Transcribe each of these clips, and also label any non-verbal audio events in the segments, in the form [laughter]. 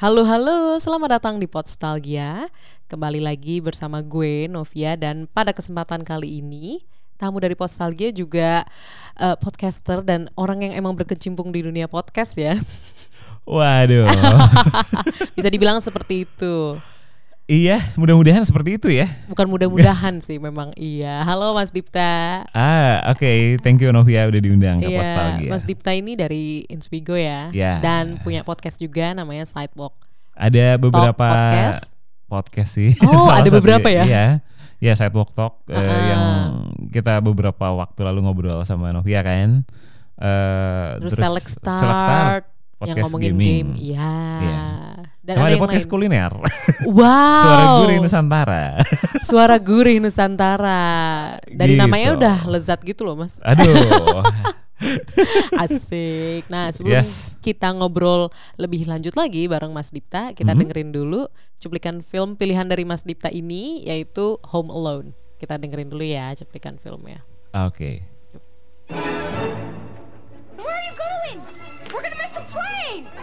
Halo halo, selamat datang di Podstalgia. Kembali lagi bersama gue Novia dan pada kesempatan kali ini tamu dari Podstalgia juga uh, podcaster dan orang yang emang berkecimpung di dunia podcast ya. Waduh. [laughs] Bisa dibilang seperti itu. Iya, mudah-mudahan seperti itu ya. Bukan mudah-mudahan sih, memang iya. Halo Mas Dipta. Ah, oke. Okay. Thank you Novia udah diundang ke iya, Postalgia. Mas Dipta ini dari Inspigo ya. Iya. Dan punya podcast juga namanya Sidewalk. Ada beberapa Talk podcast. podcast sih. Oh, [laughs] ada beberapa ya? Iya. Ya, Sidewalk Talk uh, uh yang kita beberapa waktu lalu ngobrol sama Novia kan. Uh, terus, terus Select Start, Select Start yang ngomongin gaming. game. Iya. Yeah. Dan Sama ada, ada podcast lain. kuliner. Wow. [laughs] [laughs] Suara gurih Nusantara. [laughs] Suara gurih Nusantara. Dari gitu. namanya udah lezat gitu loh, Mas. Aduh. Asik. Nah, sebelum yes. kita ngobrol lebih lanjut lagi bareng Mas Dipta, kita mm -hmm. dengerin dulu cuplikan film pilihan dari Mas Dipta ini yaitu Home Alone. Kita dengerin dulu ya cuplikan filmnya. Oke. Okay.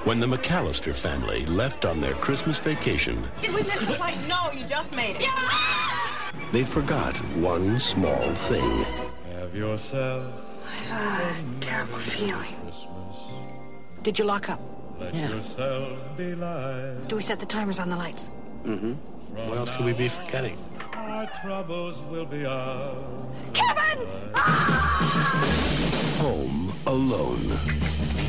When the McAllister family left on their Christmas vacation... Did we miss the plane? No, you just made it. Yeah! They forgot one small thing. Have yourself... I have a terrible feeling. Christmas. Did you lock up? Let yeah. yourself be light. Do we set the timers on the lights? Mm-hmm. What else could we be forgetting? Our troubles will be ours. Kevin! Home alone.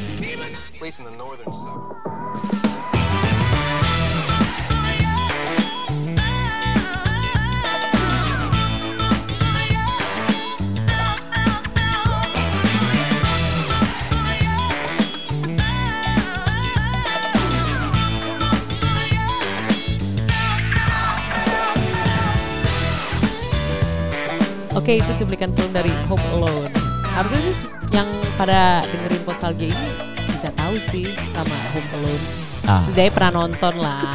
Oke, itu cuplikan film dari Home Alone. Harusnya sih yang pada dengerin Posalgia ini bisa tahu sih sama Home Alone. Ah. Setidaknya pernah nonton lah.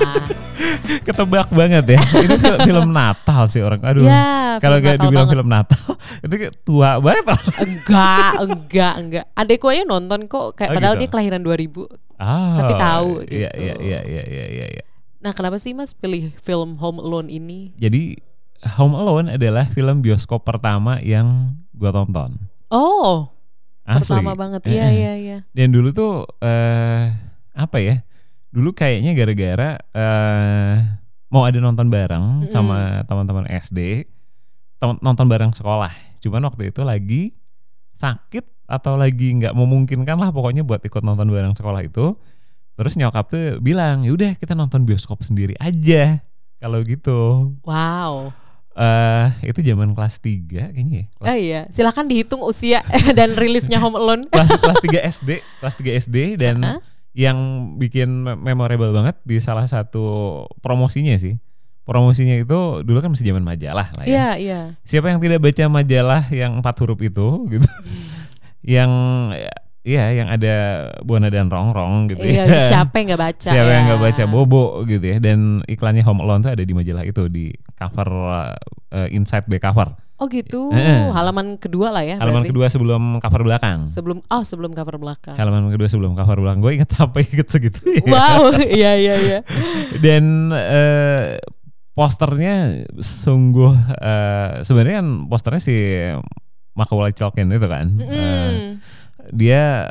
[laughs] Ketebak banget ya. Ini film Natal sih orang. Aduh. Ya, kalau gak dibilang banget. film Natal, [laughs] itu tua banget. enggak, enggak, enggak. Adekku aja nonton kok. Kayak oh, padahal gitu. dia kelahiran 2000. Ah, tapi tahu iya, gitu. Iya, iya, iya, iya, iya, iya. Nah, kenapa sih Mas pilih film Home Alone ini? Jadi Home Alone adalah film bioskop pertama yang gue tonton. Oh, Asli. Pertama banget, iya iya iya. Dan dulu tuh uh, apa ya? Dulu kayaknya gara-gara uh, mau ada nonton bareng mm. sama teman-teman SD, nonton bareng sekolah. Cuman waktu itu lagi sakit atau lagi nggak memungkinkan lah pokoknya buat ikut nonton bareng sekolah itu. Terus nyokap tuh bilang, "Yaudah kita nonton bioskop sendiri aja." Kalau gitu. Wow. Uh, itu zaman kelas 3 kayaknya ya. Kelas oh iya, silakan dihitung usia [laughs] dan rilisnya Home Alone. kelas kelas 3 SD, kelas 3 SD dan uh -huh. yang bikin memorable banget di salah satu promosinya sih. Promosinya itu dulu kan masih zaman majalah lah ya. Iya, yeah, iya. Yeah. Siapa yang tidak baca majalah yang empat huruf itu gitu. yang Iya, yang ada Buana dan Rongrong gitu iya, ya. Siapa yang nggak baca? Siapa ya. yang nggak baca Bobo gitu ya. Dan iklannya Home Alone tuh ada di majalah itu di cover uh, inside the cover. Oh gitu. Eh. Halaman kedua lah ya. Halaman berarti. kedua sebelum cover belakang. Sebelum oh sebelum cover belakang. Halaman kedua sebelum cover belakang. Gue inget sampai inget segitu. Wow, [laughs] iya iya iya. Dan uh, posternya sungguh uh, sebenarnya kan posternya si Macaulay Culkin itu kan. Mm. Uh, dia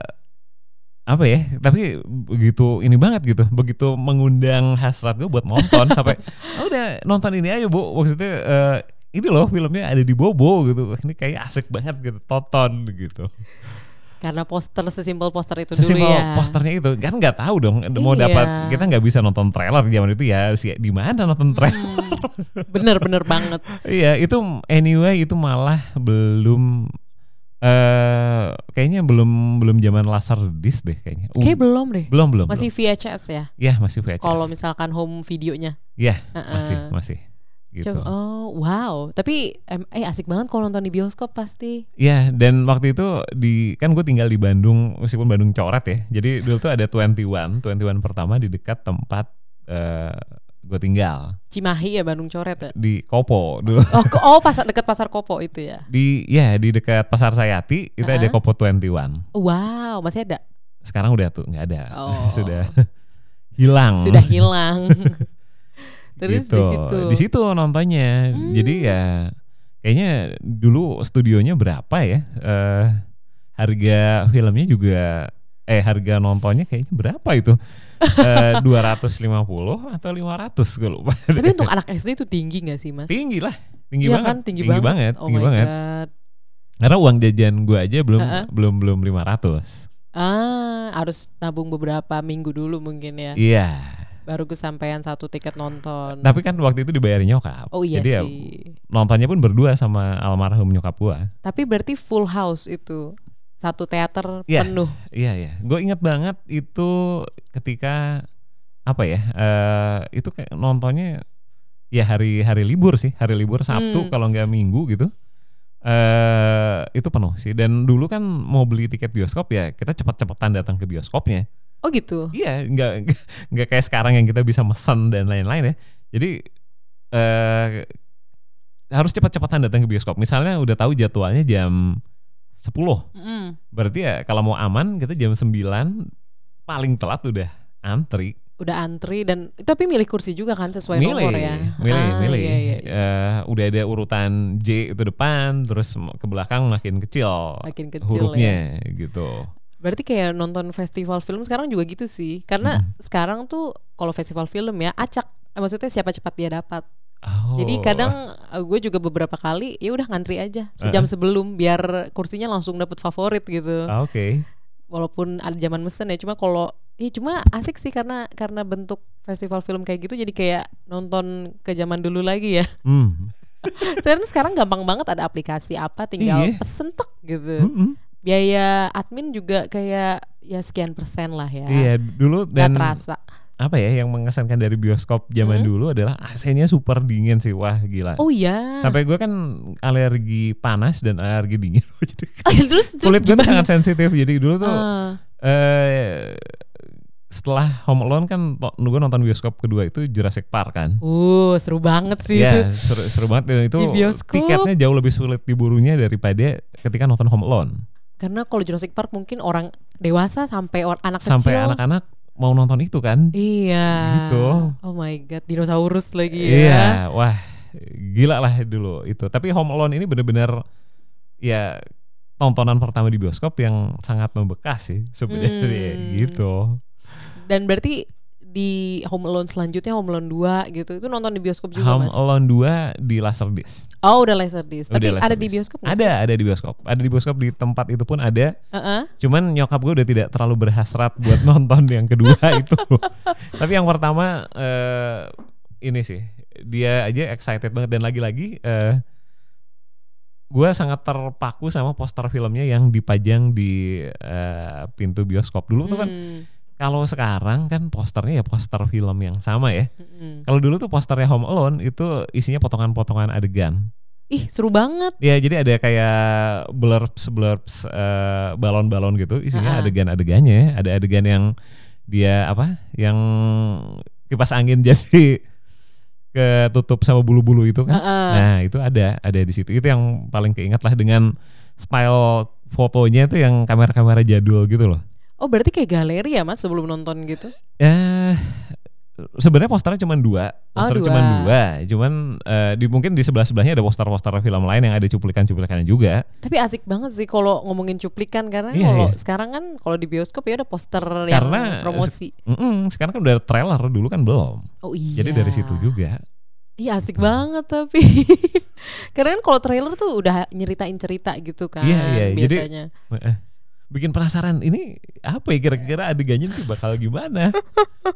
apa ya tapi begitu ini banget gitu begitu mengundang hasrat gue buat nonton [laughs] sampai oh, udah nonton ini aja bu. Maksudnya uh, ini loh filmnya ada di Bobo gitu. Ini kayak asik banget gitu tonton gitu. Karena poster sesimpel poster itu sesimpel dulu ya. posternya itu. Kan nggak tahu dong mau iya. dapat kita nggak bisa nonton trailer zaman itu ya sih di mana nonton hmm. trailer? Hmm, bener bener banget. [laughs] Iya itu anyway itu malah belum Uh, kayaknya belum belum zaman laser disc deh kayaknya. Uh, Kayak belum deh. Belum belum. Masih belum. VHS ya? Iya masih VHS. Kalau misalkan home videonya? Iya uh -uh. masih masih. Gitu. oh wow. Tapi eh asik banget kalau nonton di bioskop pasti. Iya dan waktu itu di kan gue tinggal di Bandung meskipun Bandung coret ya. Jadi dulu tuh ada 21 21 pertama di dekat tempat uh, gue tinggal. Cimahi ya Bandung Coret ya? Di Kopo dulu. Oh, oh pasar dekat pasar Kopo itu ya? Di ya di dekat pasar Sayati itu uh -huh. ada Kopo 21. Wow masih ada? Sekarang udah tuh nggak ada. Oh. [laughs] Sudah. hilang. sudah hilang. [laughs] Terus Gitu. di situ. Di situ nontonnya. Jadi ya kayaknya dulu studionya berapa ya? Eh harga filmnya juga eh harga nontonnya kayaknya berapa itu? [laughs] Eh 250 atau 500 gue lupa. Tapi untuk [laughs] anak SD itu tinggi gak sih mas? tinggi lah, tinggi Iya banget. kan tinggi, banget. Oh tinggi my banget. god. Karena uang jajan gue aja belum Uh-uh. belum belum 500. Ah harus nabung beberapa minggu dulu mungkin ya. Iya. Baru kesampaian satu tiket nonton. Tapi kan waktu itu dibayarin nyokap. oh iya Jadi ya sih. nontonnya pun berdua sama almarhum nyokap gua. Tapi berarti full house itu satu teater Iya. penuh. Iya iya. Gue inget banget itu ketika apa ya? eh itu kayak nontonnya ya hari hari libur sih, hari libur Sabtu Hmm. kalau nggak Minggu gitu. eh itu penuh sih. Dan dulu kan mau beli tiket bioskop ya kita cepet-cepetan datang ke bioskopnya. Oh gitu. Iya, nggak [laughs] nggak kayak sekarang yang kita bisa mesen dan lain-lain ya. Jadi eh harus cepat-cepatan datang ke bioskop. Misalnya udah tahu jadwalnya jam 10. Mm. Berarti ya kalau mau aman kita jam 9 paling telat udah antri. Udah antri dan tapi milih kursi juga kan sesuai milih, nomor ya. milih, Ah, milih. Iya, iya, iya. Eh, udah ada urutan J itu depan, terus ke belakang makin kecil, Makin kecil ya. hurufnya gitu. Berarti kayak nonton festival film sekarang juga gitu sih. Karena Hmm. sekarang tuh kalau festival film ya acak. Maksudnya siapa cepat dia dapat. Oh. Jadi kadang eh, gue juga beberapa kali ya udah ngantri aja sejam sebelum biar kursinya langsung dapet favorit gitu. Ah, Oke. Walaupun ada zaman mesen ya cuma kalau ya cuma asik sih karena karena bentuk festival film kayak gitu jadi kayak nonton ke zaman dulu lagi ya. Hmm. [laughs] Sekarang sekarang gampang banget ada aplikasi apa tinggal Iya. pesen tek gitu. Mm-mm. Biaya admin juga kayak ya sekian persen lah ya. Iya, dulu dan terasa. Apa ya yang mengesankan dari bioskop zaman dulu adalah AC-nya super dingin sih. Wah gila. Oh iya. sampai gue kan alergi panas dan alergi dingin. [laughs] Jadi [laughs] terus terus kulit gue tuh sangat sensitif. Jadi dulu tuh Ah, eh setelah Home Alone kan gue nonton bioskop kedua itu Jurassic Park kan? Uh, seru banget sih itu. Iya seru, seru banget. Dan itu Di bioskop. tiketnya jauh lebih sulit diburunya daripada ketika nonton Home Alone. Karena kalau Jurassic Park mungkin orang dewasa sampai or- anak sampai kecil. anak-anak mau nonton itu kan Iya. Gitu. Oh my god, dinosaurus lagi ya. Iya, wah gila lah dulu itu. Tapi Home Alone ini bener-bener ya tontonan pertama di bioskop yang sangat membekas sih sebenarnya Hmm. gitu. Dan berarti di Home Alone selanjutnya Home Alone 2 gitu itu nonton di bioskop juga Home mas. Alone 2 di Laserdisc. Oh udah Laserdisc. Tapi Udah ada di bioskop sih? Ada, ada di bioskop. Ada di bioskop di tempat itu pun ada. Heeh. Cuman nyokap gue udah tidak terlalu berhasrat buat [laughs] nonton yang kedua [laughs] itu. Tapi yang pertama eh, ini sih dia aja excited banget dan lagi-lagi eh, gue sangat terpaku sama poster filmnya yang dipajang di eh, pintu bioskop dulu tuh kan. Kalau sekarang kan posternya ya poster film yang sama ya. hmm. Kalau dulu tuh posternya Home Alone itu isinya potongan-potongan adegan. Ih seru banget. Ya jadi ada kayak blurbs blurbs eh, balon-balon gitu isinya Ah. adegan-adegannya, ada adegan yang dia apa? Yang kipas angin [laughs] jadi ketutup sama bulu-bulu itu kan. Heeh. Nah, itu ada ada di situ. Itu yang paling keinget lah dengan style fotonya itu yang kamera-kamera jadul gitu loh. Oh berarti kayak galeri ya mas sebelum nonton gitu? Ya sebenarnya posternya cuma dua, Oh, poster dua. cuma dua, cuman eh, di mungkin di sebelah sebelahnya ada poster-poster film lain yang ada cuplikan-cuplikannya juga. Tapi asik banget sih kalau ngomongin cuplikan karena Iya, kalau iya. sekarang kan kalau di bioskop ya ada poster yang Karena promosi. Mm-mm, sekarang kan udah trailer dulu kan belum. Oh iya. Jadi dari situ juga. Iya asik banget tapi [laughs] karena kan kalau trailer tuh udah nyeritain cerita gitu kan Iya, iya. Jadi- biasanya. Eh, Bikin penasaran ini apa ya kira-kira adegannya tuh bakal gimana?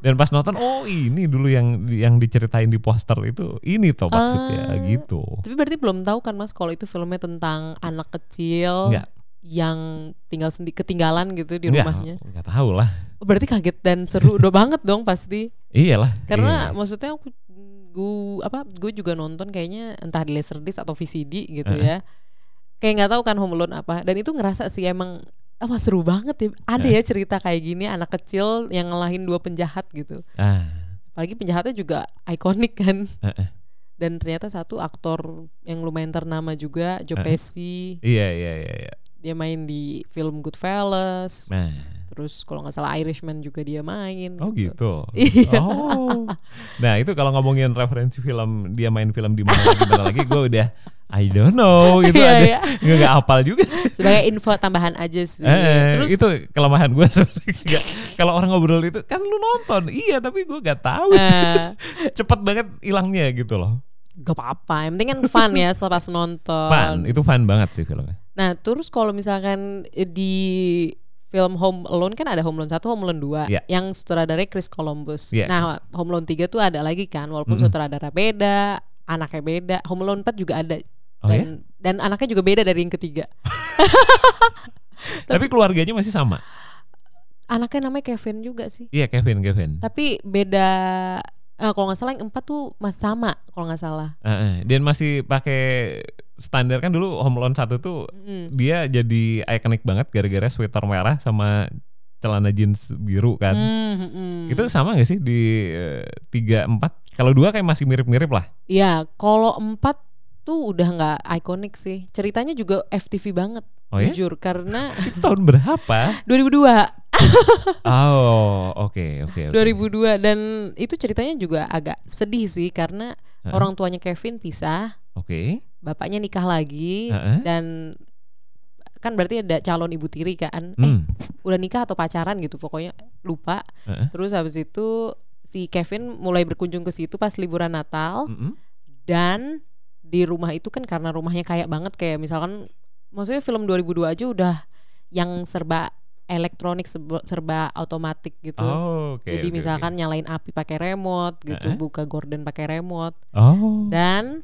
Dan pas nonton oh ini dulu yang yang diceritain di poster itu ini toh maksudnya Ah. gitu. Tapi berarti belum tahu kan mas kalau itu filmnya tentang anak kecil Enggak. yang tinggal sendi ketinggalan gitu di Enggak, rumahnya. enggak tahu lah. Oh, berarti kaget dan seru udah banget dong pasti. Iyalah. Karena iya. maksudnya aku gue apa gue juga nonton kayaknya entah di laserdisc atau VCD gitu ya. Kayak nggak tahu kan Home Alone apa dan itu ngerasa sih emang apa seru banget ya. Ada ya cerita kayak gini anak kecil yang ngelahin dua penjahat gitu. ah, Apalagi penjahatnya juga ikonik kan. eh. Dan ternyata satu aktor yang lumayan ternama juga, Joe Eh. Pesci. iya iya iya iya. Dia main di film Goodfellas. Nah, Terus kalau nggak salah Irishman juga dia main. Oh gitu. [laughs] Iya. Oh. Nah itu kalau ngomongin referensi film dia main film di mana lagi, gue udah I don't know gitu Iya, ada iya. nggak hapal juga. Sebagai info tambahan aja sih. Eh, Terus itu kelemahan gue [laughs] sebenarnya. Kalau orang ngobrol itu kan lu nonton, iya tapi gue nggak tahu. Eh. Cepet banget hilangnya gitu loh. gak apa-apa. Yang penting kan fun ya setelah pas nonton. Fun, itu fun banget sih filmnya. Nah, terus kalau misalkan di film Home Alone kan ada Home Alone 1, Home Alone 2 Iya. yang sutradaranya Chris Columbus. Iya. Nah, Home Alone 3 tuh ada lagi kan walaupun sutradara beda, anaknya beda. Home Alone 4 juga ada. Oh dan, dan anaknya juga beda dari yang ketiga. [laughs] Tapi keluarganya masih sama. Anaknya namanya Kevin juga sih. Iya Kevin, Kevin. Tapi beda eh, kalau nggak salah yang empat tuh masih sama kalau nggak salah. Eh. Dan masih pakai standar kan dulu Home Alone 1 tuh dia jadi ikonik banget gara-gara sweater merah sama celana jeans biru kan. Hmm, hmm. Itu sama gak sih di eh, tiga empat? Kalau dua kayak masih mirip-mirip lah. Ya, kalau empat tuh udah nggak ikonik sih. Ceritanya juga FTV banget. Oh ya? Jujur karena [laughs] Itu tahun berapa? 2002, Oh, oke oke. oke. 2002 dan itu ceritanya juga agak sedih sih karena orang tuanya Kevin pisah, Oke. bapaknya nikah lagi Heeh. dan kan berarti ada calon ibu tiri kan. Eh, Hmm. udah nikah atau pacaran gitu pokoknya lupa. Heeh. Terus habis itu si Kevin mulai berkunjung ke situ pas liburan Natal Mm-mm. dan di rumah itu kan karena rumahnya kayak banget kayak misalkan maksudnya film 2002 aja udah yang serba elektronik serba, otomatik gitu. Oh, oke. Jadi oke, misalkan nyalain api pakai remote gitu, Heeh. buka gorden pakai remote. Oh, dan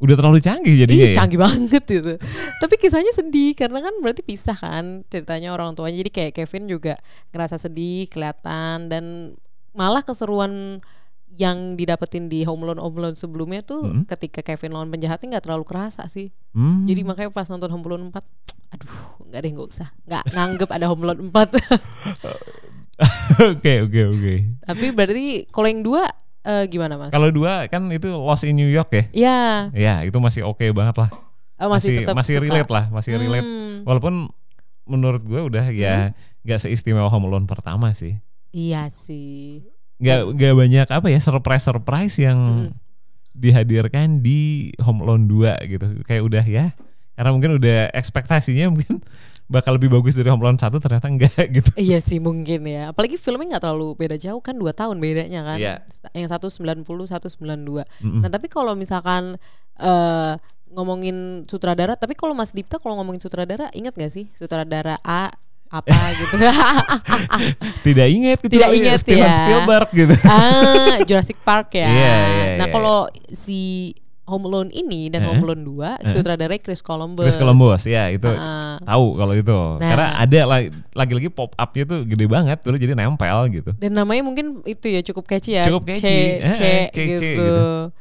udah terlalu canggih ih jadinya ya. canggih banget gitu. Tapi kisahnya sedih karena kan berarti pisah kan ceritanya orang tuanya. Jadi kayak Kevin juga ngerasa sedih kelihatan dan malah keseruan yang didapetin di Home Alone Home Alone sebelumnya tuh Mm-mm. ketika Kevin lawan penjahatnya nggak terlalu kerasa sih. Hmm. Jadi makanya pas nonton Home Alone 4 aduh nggak deh nggak usah nggak nganggep ada Home Alone 4 Oke oke oke. tapi berarti kalau yang dua eh, gimana mas? Kalau dua kan itu Lost in New York ya. ya Ya itu masih oke banget lah. oh, masih, Masih tetap masih suka. relate lah, masih relate. Hmm, Walaupun menurut gue udah ya nggak seistimewa Home Alone pertama sih. iya sih Nggak nggak banyak apa ya surprise surprise yang Hmm. dihadirkan di Home Alone 2 gitu. Kayak udah ya. Karena mungkin udah ekspektasinya mungkin [laughs] bakal lebih bagus dari Home Alone 1 ternyata enggak [laughs] gitu. Iya sih mungkin ya. Apalagi filmnya nggak terlalu beda jauh kan dua tahun bedanya kan. Iya. Yang satu 90, satu 92. Mm-mm. Nah tapi kalau misalkan eh ngomongin sutradara, tapi kalau Mas Dipta kalau ngomongin sutradara ingat gak sih sutradara A apa [laughs] gitu? Tidak ingat gitu. Tidak ingat Steven ya. Spielberg gitu. ah Jurassic Park ya. Iya, iya, nah iya, kalau si Home Alone ini dan Eh? Home Alone 2 sutradaranya Chris Columbus. Chris Columbus ya itu Ah. tahu kalau itu. Nah. Karena ada la- lagi-lagi pop up-nya tuh gede banget dulu jadi nempel gitu. Dan namanya mungkin itu ya cukup catchy ya. Cukup catchy. C, Eh, C, eh, C, C gitu. gitu.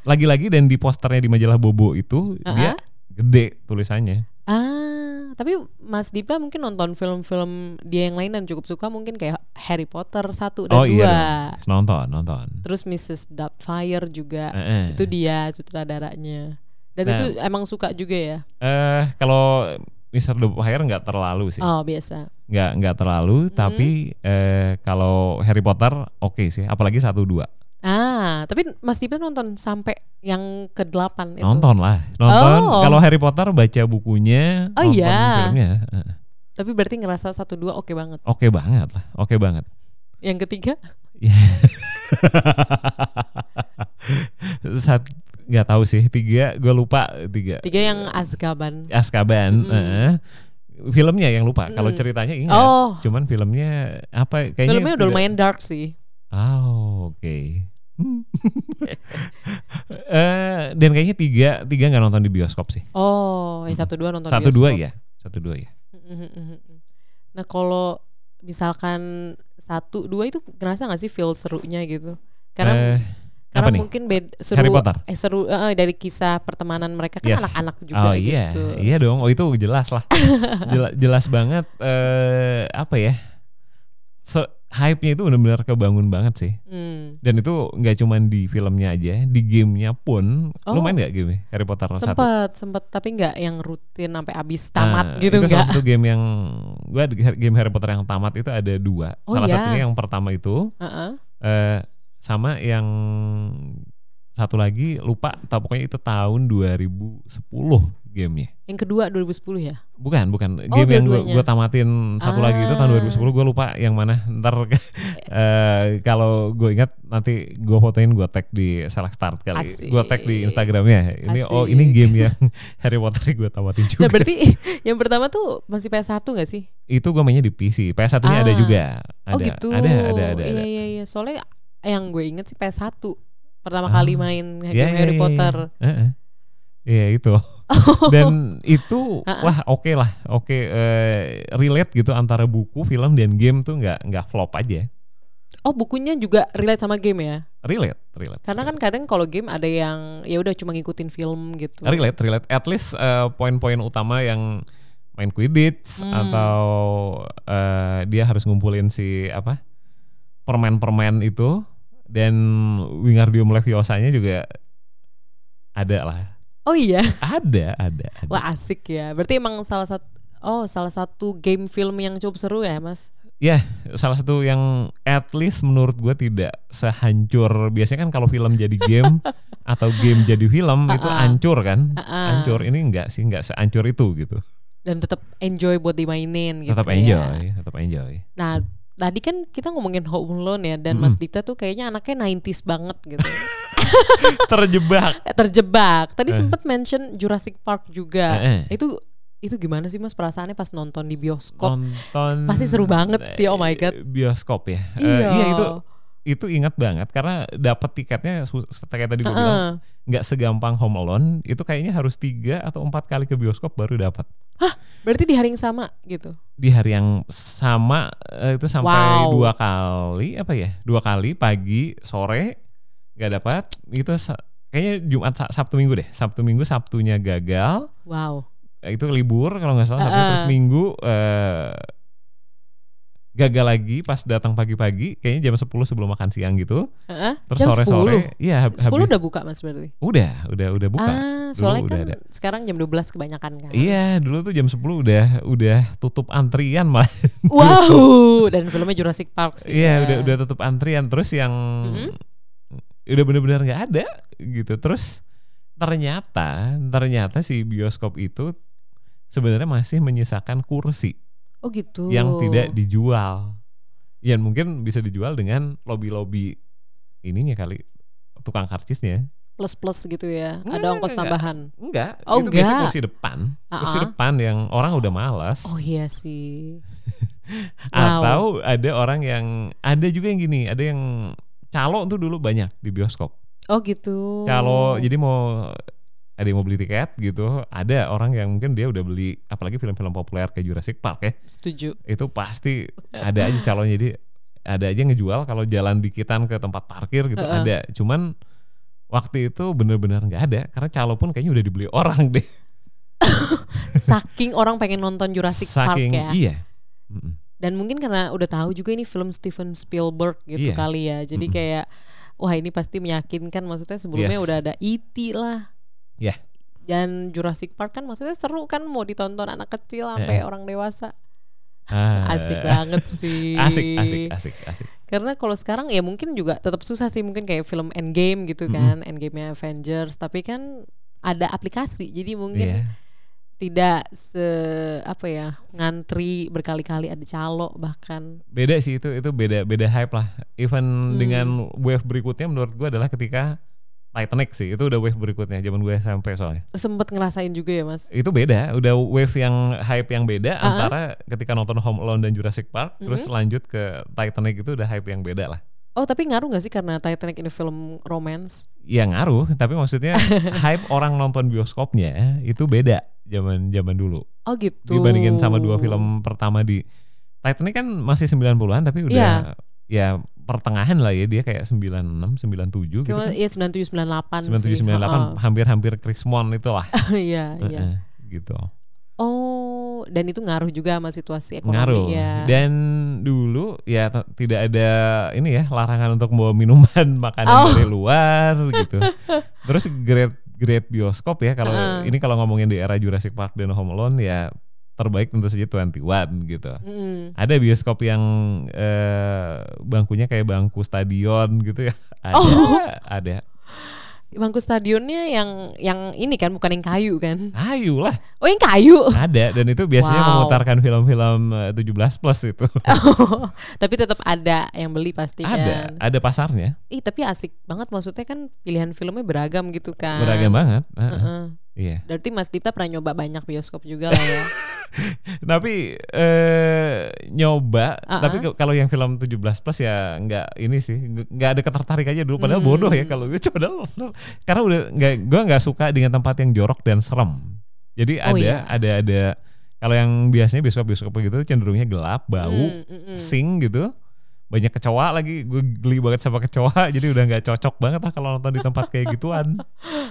Lagi-lagi dan di posternya di majalah Bobo itu Ah, dia gede tulisannya. Ah, tapi Mas Dipa mungkin nonton film-film dia yang lain dan cukup suka mungkin kayak Harry Potter 1 dan 2. oh iya, dong. nonton, nonton. Terus Mrs. Doubtfire juga. Eh, eh. Itu dia sutradaranya. Dan Nah. itu emang suka juga ya. Eh kalau Mr. Doubtfire nggak terlalu sih, Oh, biasa. nggak nggak terlalu. Tapi eh, kalau Harry Potter oke sih, apalagi satu dua. Ah, tapi Mas Dipa nonton sampai yang ke-8 itu. Nonton lah, nonton. Oh. Kalau Harry Potter baca bukunya, Oh, nonton iya. filmnya. Tapi berarti ngerasa 1 2 oke banget. Oke banget lah, oke banget. Yang ketiga? Ya. [laughs] Sat nggak tahu sih tiga, gue lupa tiga. Tiga yang Azkaban. Azkaban. eh. filmnya yang lupa. Kalau ceritanya ingat. Oh. Cuman filmnya apa? Kayaknya Filmnya udah tidak- lumayan dark sih. Oh, oke. Hmm. [laughs] Eh, dan kayaknya tiga tiga nggak nonton di bioskop sih. Oh, yang satu dua nonton Satu dua ya, satu dua ya. Nah kalau misalkan satu dua itu ngerasa nggak sih feel serunya gitu? Karena Eh, karena apa nih? mungkin beda seru Harry Potter? eh, seru eh, dari kisah pertemanan mereka kan Yes. anak-anak juga oh iya, gitu. iya dong. Oh itu jelas lah, [laughs] jelas, jelas banget. Eh, apa ya? Se- hype-nya itu benar-benar kebangun banget sih. Hmm. Dan itu nggak cuman di filmnya aja, di gamenya pun. Oh. Lu main nggak game Harry Potter satu? Sempet, sempet tapi nggak yang rutin sampai habis tamat Nah, gitu itu nggak. salah satu game yang gua game Harry Potter yang tamat itu ada dua. Oh salah iya? satunya yang pertama itu Heeh. eh sama yang satu lagi lupa, tapi pokoknya itu tahun 2010 gamenya. Yang kedua 2010 ya. Bukan, bukan. Oh, Game yang gue dua-duanya. tamatin satu lagi itu tahun Ah. 2010 gue lupa yang mana. Ntar [laughs] eh, kalau gue ingat nanti gue fotoin gue tag di Select Start kali. Gue tag di Instagramnya. Ini oh ini game yang [laughs] Harry Potter gue tamatin juga. Nah berarti [laughs] yang pertama tuh masih PS1 gak sih? itu gue mainnya di PC. PS1-nya ada Ah. juga. Ada, oh gitu. Ada, ada, ada. Iya ada. iya iya. Soalnya yang gue inget sih PS1 pertama Ah. kali main game Iya, iya, Harry iya, Potter. Iya, Heeh. Iya, itu. [laughs] Dan itu wah oke lah, oke eh, relate gitu antara buku, film dan game tuh nggak nggak flop aja. Oh bukunya juga relate sama game ya? Relate, relate. Karena kan kadang kalau game ada yang ya udah cuma ngikutin film gitu. relate relate at least eh, poin-poin utama yang main quidditch Hmm. atau eh, dia harus ngumpulin si apa permen-permen itu dan Wingardium Leviosa-nya juga ada lah Oh iya. ada ada, ada. Wah asik ya. Berarti emang salah satu oh salah satu game film yang cukup seru ya mas? ya salah satu yang at least menurut gue tidak sehancur biasanya kan kalau film jadi game [laughs] atau game jadi film itu hancur kan hancur ini enggak sih enggak sehancur itu gitu Dan tetap enjoy buat dimainin gitu tetap ya. enjoy tetap enjoy Nah tadi kan kita ngomongin Home Alone ya dan Mas Dita tuh kayaknya anaknya 90s banget gitu. [laughs] [laughs] terjebak Eh, terjebak. Tadi sempet mention Jurassic Park juga. Eh, eh. Itu itu gimana sih Mas perasaannya pas nonton di bioskop? nonton Pasti seru banget sih, oh my God. eh, bioskop ya Eh, Iya. iya itu itu ingat banget karena dapat tiketnya kayak tadi gue Heeh. bilang nggak segampang Home Alone itu kayaknya harus tiga atau empat kali ke bioskop baru dapat Berarti di hari yang sama gitu. di hari yang sama eh, itu sampai Wow. dua kali apa ya dua kali pagi sore nggak dapat itu kayaknya Jumat Sa- Sabtu Minggu deh Sabtu Minggu Sabtunya gagal Wow. Eh, itu libur kalau nggak salah Sabtu Heeh. terus Minggu eh, gagal lagi pas datang pagi-pagi kayaknya jam 10 sebelum makan siang gitu Heeh. terus Jam sore-sore iya hab- 10 habis- udah buka Mas berarti? udah udah udah buka Ah, Dulu soalnya udah kan ada. sekarang jam 12 kebanyakan kan. iya dulu tuh jam 10 udah udah tutup antrian malah [laughs] Wow, dan filmnya Jurassic Park sih. Iya ya. udah udah tutup antrian terus yang udah bener-bener nggak ada gitu terus ternyata ternyata si bioskop itu sebenarnya masih menyisakan kursi Oh gitu. yang tidak dijual yang mungkin bisa dijual dengan lobby-lobby ininya kali tukang karcisnya plus-plus gitu ya. Enggak, ada ongkos enggak. tambahan. enggak Oh, itu biasanya enggak. kursi depan kursi Ah-ah. depan yang orang udah malas Oh iya sih. [laughs] atau ada orang yang ada juga yang gini ada yang calo tuh dulu banyak di bioskop Oh gitu. calo jadi mau ada yang mau beli tiket gitu ada orang yang mungkin dia udah beli apalagi film-film populer kayak Jurassic Park ya Setuju. itu pasti ada aja calonnya jadi ada aja yang ngejual kalau jalan dikitan ke tempat parkir gitu ada cuman waktu itu bener-bener nggak ada karena calo pun kayaknya udah dibeli orang deh [laughs] Saking orang pengen nonton Jurassic saking Park ya. iya Mm-mm. Dan mungkin karena udah tahu juga ini film Steven Spielberg gitu Iya. kali ya. Jadi kayak wah ini pasti meyakinkan maksudnya sebelumnya Yes. udah ada E.T. lah. ya Dan Jurassic Park kan maksudnya seru kan mau ditonton anak kecil sampai orang dewasa. Ah, Asik banget sih. asik asik asik asik Karena kalau sekarang ya mungkin juga tetap susah sih mungkin kayak film Endgame gitu kan, Endgame-nya Avengers, tapi kan ada aplikasi. Jadi mungkin Iya. Tidak se apa ya, ngantri berkali-kali ada calo bahkan. beda sih itu itu beda beda hype lah even Hmm. dengan wave berikutnya menurut gue adalah ketika Titanic sih itu udah wave berikutnya zaman gue sampai soalnya Sempet ngerasain juga ya, Mas. itu beda udah wave yang hype yang beda Uh-huh. antara ketika nonton Home Alone dan Jurassic Park terus Mm-hmm. lanjut ke Titanic itu udah hype yang beda lah Oh, tapi ngaruh gak sih karena Titanic ini film romance? ya ngaruh tapi maksudnya [laughs] hype orang nonton bioskopnya itu beda zaman zaman dulu Oh gitu. dibandingin sama dua film pertama di Titanic kan masih 90-an tapi udah Iya. ya pertengahan lah ya dia kayak 96 97 gitu kan. ya 97 98 sih. 97 98 Heeh. hampir-hampir Chris Mon itu lah. [laughs] Iya, iya. Gitu. Oh, dan itu ngaruh juga sama situasi ekonomi Ngaruh. ya. Dan dulu ya tidak ada ini ya larangan untuk bawa minuman [laughs] makanan Oh. dari luar gitu. [laughs] Terus grade grade bioskop ya kalau ini kalau ngomongin di era Jurassic Park dan Home Alone ya terbaik tentu saja 21 gitu. Mm. Ada bioskop yang eh, bangkunya kayak bangku stadion gitu ya. Ada, Oh. ada. Bangku stadionnya yang yang ini kan bukan yang kayu kan? Ayo lah, Oh yang kayu. ada dan itu biasanya Wow. memutarkan film-film eh, 17 plus itu. [laughs] Tapi tetap ada yang beli pasti ada, kan. ada pasarnya. Ih tapi asik banget maksudnya kan pilihan filmnya beragam gitu kan. Beragam banget. Heeh. Heeh. Iya. Berarti Mas Dipta pernah nyoba banyak bioskop juga lah ya. [laughs] [laughs] Tapi eh nyoba, Uh-uh. tapi kalau yang film 17 plus ya nggak ini sih, nggak- ada ketertarik aja dulu. Padahal Hmm. bodoh ya kalau [laughs] itu padahal karena udah nggak, gua nggak suka dengan tempat yang jorok dan serem. Jadi Oh, ada, iya. ada, ada. Kalau yang biasanya bioskop-bioskop begitu cenderungnya gelap, bau, Hmm, mm, mm. sing gitu. Banyak kecoa lagi, gue geli banget sama kecoa, [laughs] jadi udah nggak cocok banget lah kalau nonton di tempat kayak gituan.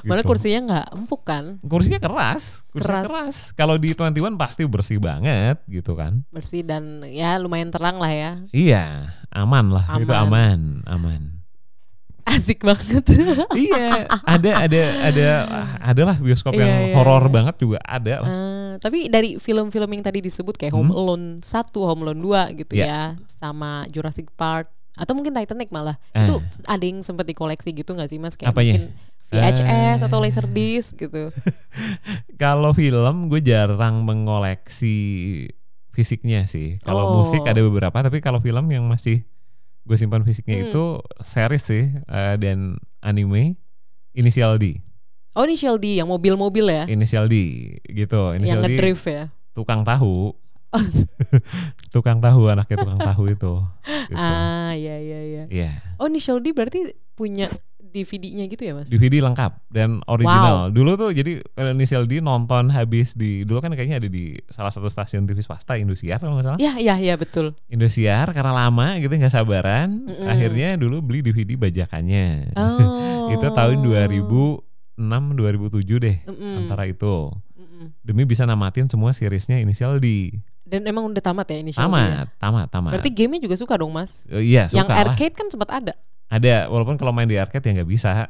Mana Gitu. kursinya nggak empuk kan? kursinya keras, kursinya Keras. keras. Kalau di 21 pasti bersih banget gitu kan. Bersih dan ya lumayan terang lah ya. Iya, aman lah, itu Aman. aman, aman. Asik banget. [laughs] iya, ada ada ada adalah bioskop Iya, yang iya, horor iya. banget juga ada lah. Eh, tapi dari film-film yang tadi disebut kayak Home Alone 1, Home Alone 2 gitu Hmm? Ya. sama Jurassic Park atau mungkin Titanic malah. Eh. Itu ada yang sempat dikoleksi gitu nggak sih Mas kayak Apanya? mungkin VHS Eh. atau Laserdisc gitu. [laughs] Kalau film gue jarang mengoleksi fisiknya sih. Kalau Oh. musik ada beberapa, tapi kalau film yang masih gue simpan fisiknya Hmm. itu series sih eh, dan anime Inisial D. Oh Initial D yang mobil-mobil ya. Inisial D gitu. yang Inisial D ngedrift ya. tukang tahu. [laughs] [laughs] tukang tahu anaknya tukang tahu itu. [laughs] Gitu. ah iya iya iya. Iya. Oh Initial D berarti punya DVD-nya gitu ya Mas? DVD lengkap dan original. Dulu tuh jadi kalau Inisial D nonton habis di dulu kan kayaknya ada di salah satu stasiun TV swasta Indosiar kalau nggak salah. Iya iya iya betul. Indosiar karena lama gitu nggak sabaran, akhirnya dulu beli DVD bajakannya. Oh. [laughs] itu tahun 2006 2007 deh Mm-mm. antara itu. Demi bisa namatin semua seriesnya Inisial D. Dan emang udah tamat ya Initial D ya? Tamat, tamat, tamat. Berarti gamenya juga suka dong Mas? Eh, iya, suka yang lah. arcade kan sempat ada. Ada, walaupun kalau main di arcade ya nggak bisa.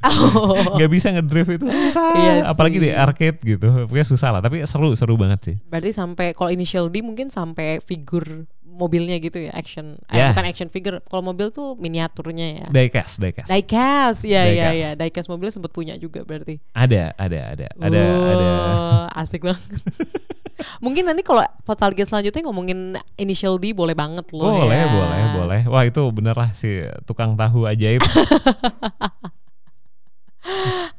Oh. [laughs] nggak bisa ngedrift itu susah Iya apalagi di arcade gitu pokoknya susah lah tapi seru seru banget sih Berarti sampai kalau initial D mungkin sampai figur mobilnya gitu ya action. Eh, Ya. bukan action figure. Kalau mobil tuh miniaturnya ya. diecast diecast Diecast, ya ya Diecast. ya. Diecast mobilnya sempat punya juga berarti. ada ada ada ada Wow, ada asik banget. [laughs] Mungkin nanti kalau Potsalgia selanjutnya ngomongin initial D boleh banget loh. Boleh ya. boleh boleh. Wah itu bener lah si tukang tahu ajaib. [laughs]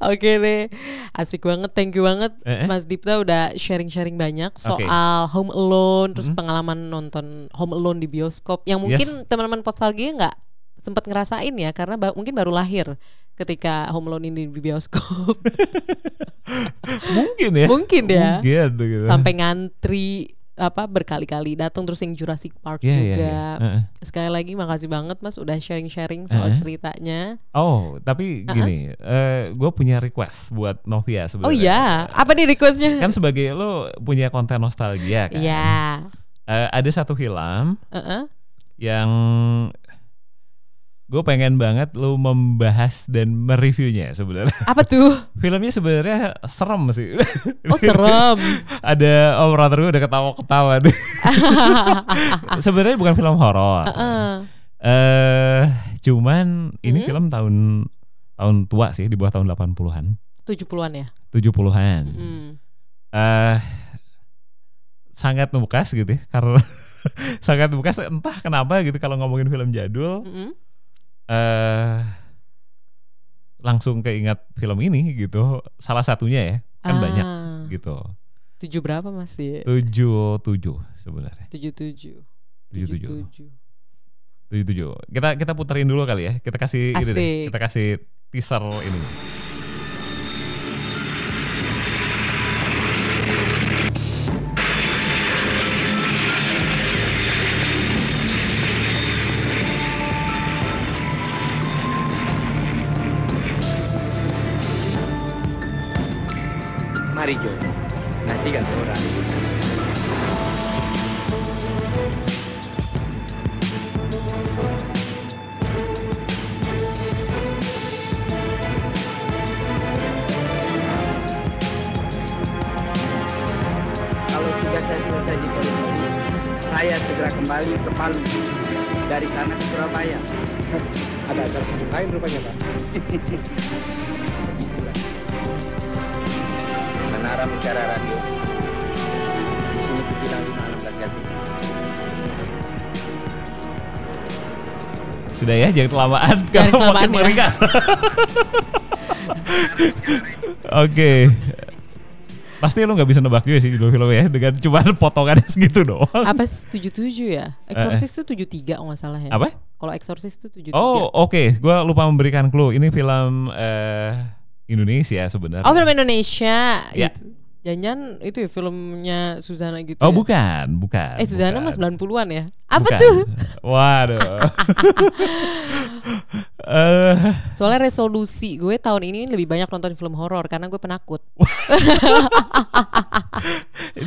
Oke deh, asik banget, thank you banget Eh, eh. Mas Dipta udah sharing-sharing banyak soal Home Alone, terus Mm-hmm. pengalaman nonton Home Alone di bioskop. Yang mungkin teman-teman Potsalgia nggak sempat ngerasain ya karena ba- mungkin baru lahir ketika Home Alone ini di bioskop [laughs] mungkin ya Mungkin ya. mungkin gitu. sampai ngantri apa berkali-kali datang terus yang Jurassic Park Iya, iya, juga. iya. Heeh. Sekali lagi makasih banget Mas udah sharing-sharing soal Heeh. ceritanya. oh tapi gini gue punya request buat Novia sebenarnya Oh iya, apa nih requestnya? kan sebagai lo punya konten nostalgia kan Iya. Eh, ada satu film Heeh. yang gue pengen banget lo membahas dan mereviewnya sebenarnya Apa tuh? [laughs] filmnya sebenarnya serem sih [laughs] Oh serem. [laughs] ada operator gue udah ketawa-ketawa deh. sebenarnya bukan film horor eh cuman ini Hmm? film tahun tahun tua sih di bawah tahun 80-an 70-an ya. 70-an Hmm. eh sangat membekas gitu ya karena sangat membekas entah kenapa gitu kalau ngomongin film jadul Mm-mm. Eh langsung keingat film ini gitu salah satunya ya kan Ah. banyak gitu Tujuh berapa Mas? Ya? tujuh tujuh sebenarnya Tujuh tujuh. tujuh tujuh tujuh. tujuh kita kita puterin dulu kali ya kita kasih ini deh kita kasih teaser ini Sudah ya, jangan kelamaan. Jangan Kalau kelamaan makin ya. [laughs] Oke. Pasti lu nggak bisa nebak juga sih filmnya ya dengan cuma potongannya [laughs] segitu doang. Apa sih 77 ya? Exorcist itu 73 kalau nggak salah ya. Eh, Apa? Kalau Exorcist itu 73. Oh, oke. Gua lupa memberikan clue. Ini film eh, Indonesia sebenarnya. Oh film Indonesia. Ya. Itu. Jangan itu ya filmnya Suzana gitu Oh, ya? bukan, bukan. Eh Suzana bukan. mas 90-an ya? Apa Bukan. tuh? [laughs] Waduh. [laughs] Eh, Soalnya resolusi gue tahun ini lebih banyak nonton film horor karena gue penakut. [laughs]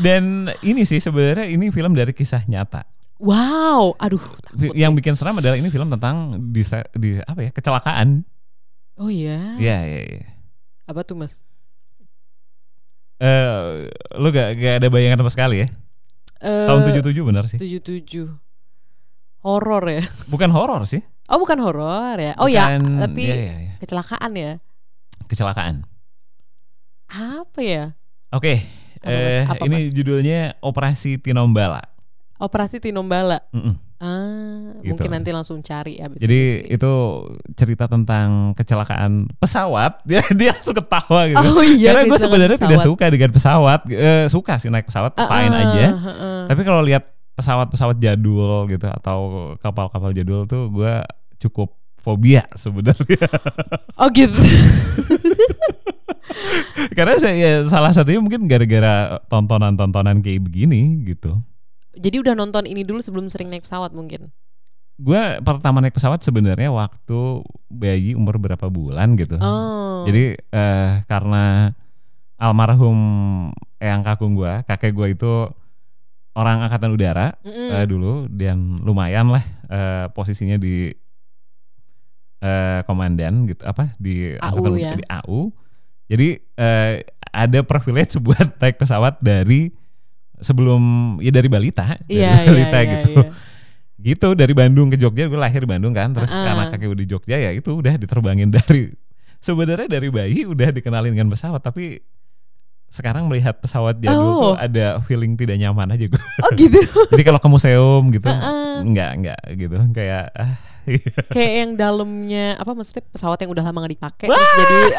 dan ini sih sebenarnya ini film dari kisah nyata. Wow, aduh. takut Yang bikin seram adalah ini film tentang di, di apa ya kecelakaan. Oh iya. Iya iya iya. Apa tuh mas? Eh, lu gak, gak ada bayangan sama sekali ya? Eh, Tahun 77 benar sih. 77. Horor ya? Bukan horor sih. Oh bukan horor ya? Oh ya, Bukan- tapi iya, iya, iya. kecelakaan ya? Kecelakaan. Apa ya? Oke. Apa, Mas? eh, ini Mas? judulnya Operasi Tinombala. Operasi Tinombala. Mm-mm. Ah, Gitu. mungkin nanti langsung cari abis Jadi itu cerita tentang kecelakaan pesawat. [laughs] Dia dia langsung ketawa gitu. Oh iya, Karena gue sebenarnya tidak pesawat. suka dengan pesawat. Eh, suka sih naik pesawat, Ah, fine ah, aja. ah, ah. Tapi kalau lihat pesawat-pesawat jadul gitu atau kapal-kapal jadul tuh gue cukup fobia sebenarnya. [laughs] Oh gitu. [laughs] Karena saya ya, salah satunya mungkin gara-gara tontonan-tontonan kayak begini gitu. Jadi udah nonton ini dulu sebelum sering naik pesawat mungkin. Gue pertama naik pesawat sebenarnya waktu bayi umur berapa bulan gitu. Oh. Jadi eh, karena almarhum eyang kakung gue, kakek gue itu orang angkatan udara Mm-mm. eh, dulu dan lumayan lah eh, posisinya di eh, komandan gitu apa di AU angkatan ya. di AU. Jadi eh, ada privilege [laughs] buat naik pesawat dari sebelum ya dari balita, [laughs] dari Iya, iya, balita iya, gitu. iya. Gitu dari Bandung ke Jogja, gue lahir di Bandung kan, terus Ah. karena kakek gue di Jogja ya itu udah diterbangin [laughs] dari sebenarnya dari bayi udah dikenalin dengan pesawat, tapi sekarang melihat pesawat jadul Oh. tuh ada feeling tidak nyaman aja gue. Oh gitu. [laughs] Jadi kalau ke museum gitu, Heeh. enggak enggak gitu, kayak ah, [laughs] Kayak yang dalamnya apa maksudnya pesawat yang udah lama gak dipakai terus jadi [laughs]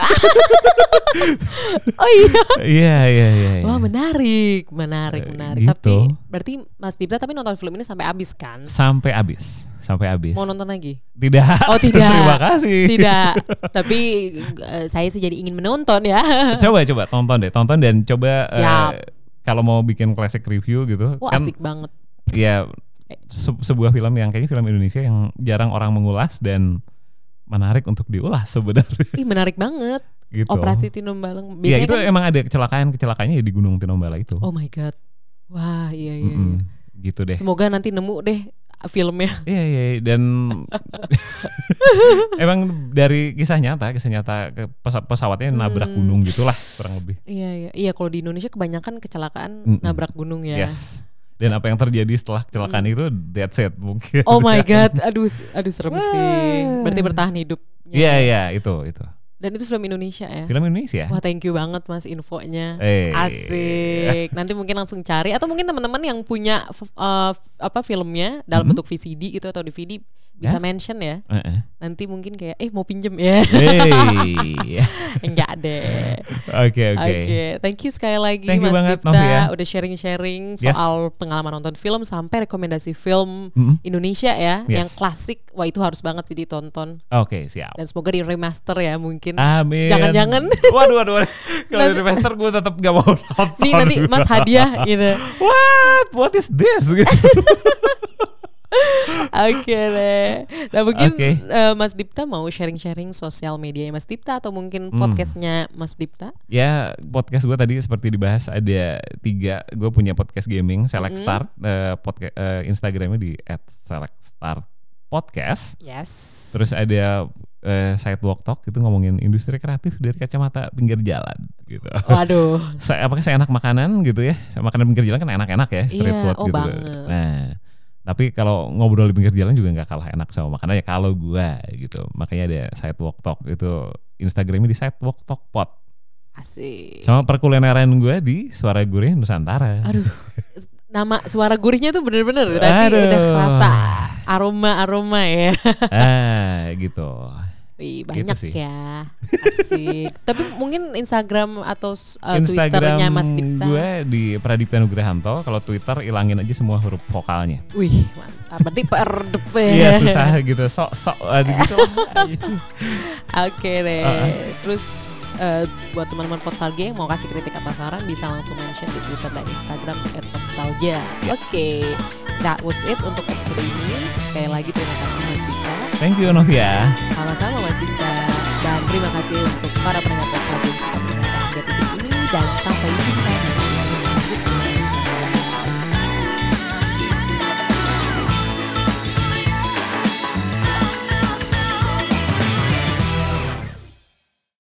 Oh iya. iya iya iya. iya. Wah menarik, menarik, Eh, menarik. gitu. Tapi berarti Mas Dipta tapi nonton film ini sampai habis kan? Sampai habis, sampai habis. Mau nonton lagi? Tidak. Oh tidak. [laughs] Terima kasih. Tidak. Tapi eh, saya sih jadi ingin menonton ya. coba coba tonton deh, tonton dan coba Siap. kalau mau bikin classic review gitu, Wah kan asik banget. ya se- sebuah film yang kayaknya film Indonesia yang jarang orang mengulas dan menarik untuk diulas sebenarnya Ih menarik banget. gitu. Operasi Tinombala. Ya Biasanya itu kan emang ada kecelakaan kecelakaannya di Gunung Tinombala itu. Oh my god. Wah, iya iya. Mm-mm. iya. Gitu deh. Semoga nanti nemu deh filmnya. [laughs] Iya iya iya. dan [laughs] emang dari kisah nyata, kisah nyata pesa- pesawatnya nabrak Hmm. gunung gitulah kurang lebih. Iya iya. Iya kalau di Indonesia kebanyakan kecelakaan Mm-mm. nabrak gunung ya. Yes. Dan apa yang terjadi setelah kecelakaan itu that's it mungkin. Oh my [laughs] god. Aduh aduh serem sih. Berarti bertahan hidup. Iya iya itu itu. Dan itu film Indonesia ya. Film Indonesia. Wah thank you banget mas infonya. Eh. Asik. Nanti mungkin langsung cari atau mungkin teman-teman yang punya uh, apa filmnya dalam Mhm. bentuk VCD gitu atau DVD bisa Ya. mention ya. Heeh. Nanti mungkin kayak eh mau pinjem ya. Hey. [laughs] Enggak deh. Oke oke. Oke, thank you sekali lagi Thank Mas banget, Dipta Novia. udah sharing-sharing Yes. soal pengalaman nonton film sampai rekomendasi film Mm-mm. Indonesia ya Yes. yang klasik. Wah, itu harus banget sih ditonton. Oke siap. Dan semoga di remaster ya mungkin. Amin. Jangan-jangan. [laughs] Waduh waduh. waduh. [laughs] Kalau di Master gue tetap gak mau nonton. Nih nanti Mas hadiah gitu. What? What is this? Oke deh. Nah mungkin Oke. eh, Mas Dipta mau sharing-sharing sosial media Mas Dipta atau mungkin Hmm. podcastnya Mas Dipta? ya podcast gue tadi seperti dibahas ada tiga. Gue punya podcast gaming Select Mm-mm. Start. Eh, podca- eh, Instagramnya di @selectstartpodcast. Yes. Terus ada eh, sidewalk talk itu ngomongin industri kreatif dari kacamata pinggir jalan gitu. Waduh. [laughs] saya apakah saya enak makanan gitu ya? Makanan pinggir jalan kan enak-enak ya street Iya, food oh gitu. banget. Nah, tapi kalau ngobrol di pinggir jalan juga nggak kalah enak sama makanannya kalau gua gitu makanya ada sidewalk talk itu Instagramnya di sidewalk talk pot Asik. sama perkulineran gue di suara gurih Nusantara. Aduh, [laughs] nama suara gurihnya tuh bener-bener tadi udah kerasa aroma-aroma ya. ah gitu Wih, Gitu banyak sih. ya. Asik. [laughs] Tapi mungkin Instagram atau uh, Instagram Twitternya Mas Dipta. gue di Pradipta Nugrahanto kalau Twitter ilangin aja semua huruf vokalnya Wih, mantap. Berarti per [laughs] iya susah gitu sok sok gitu Oke deh. Terus eh, buat teman-teman Potsalgia yang mau kasih kritik atau saran bisa langsung mention di Twitter dan Instagram di @potstalgia. Oke. That was it untuk episode ini. Sekali lagi terima kasih Mas Dika. thank you Novia Sama-sama Mas Dika. Dan terima kasih untuk para pendengar Potsalgia yang sudah mendengarkan hingga titik ini dan sampai jumpa di episode selanjutnya.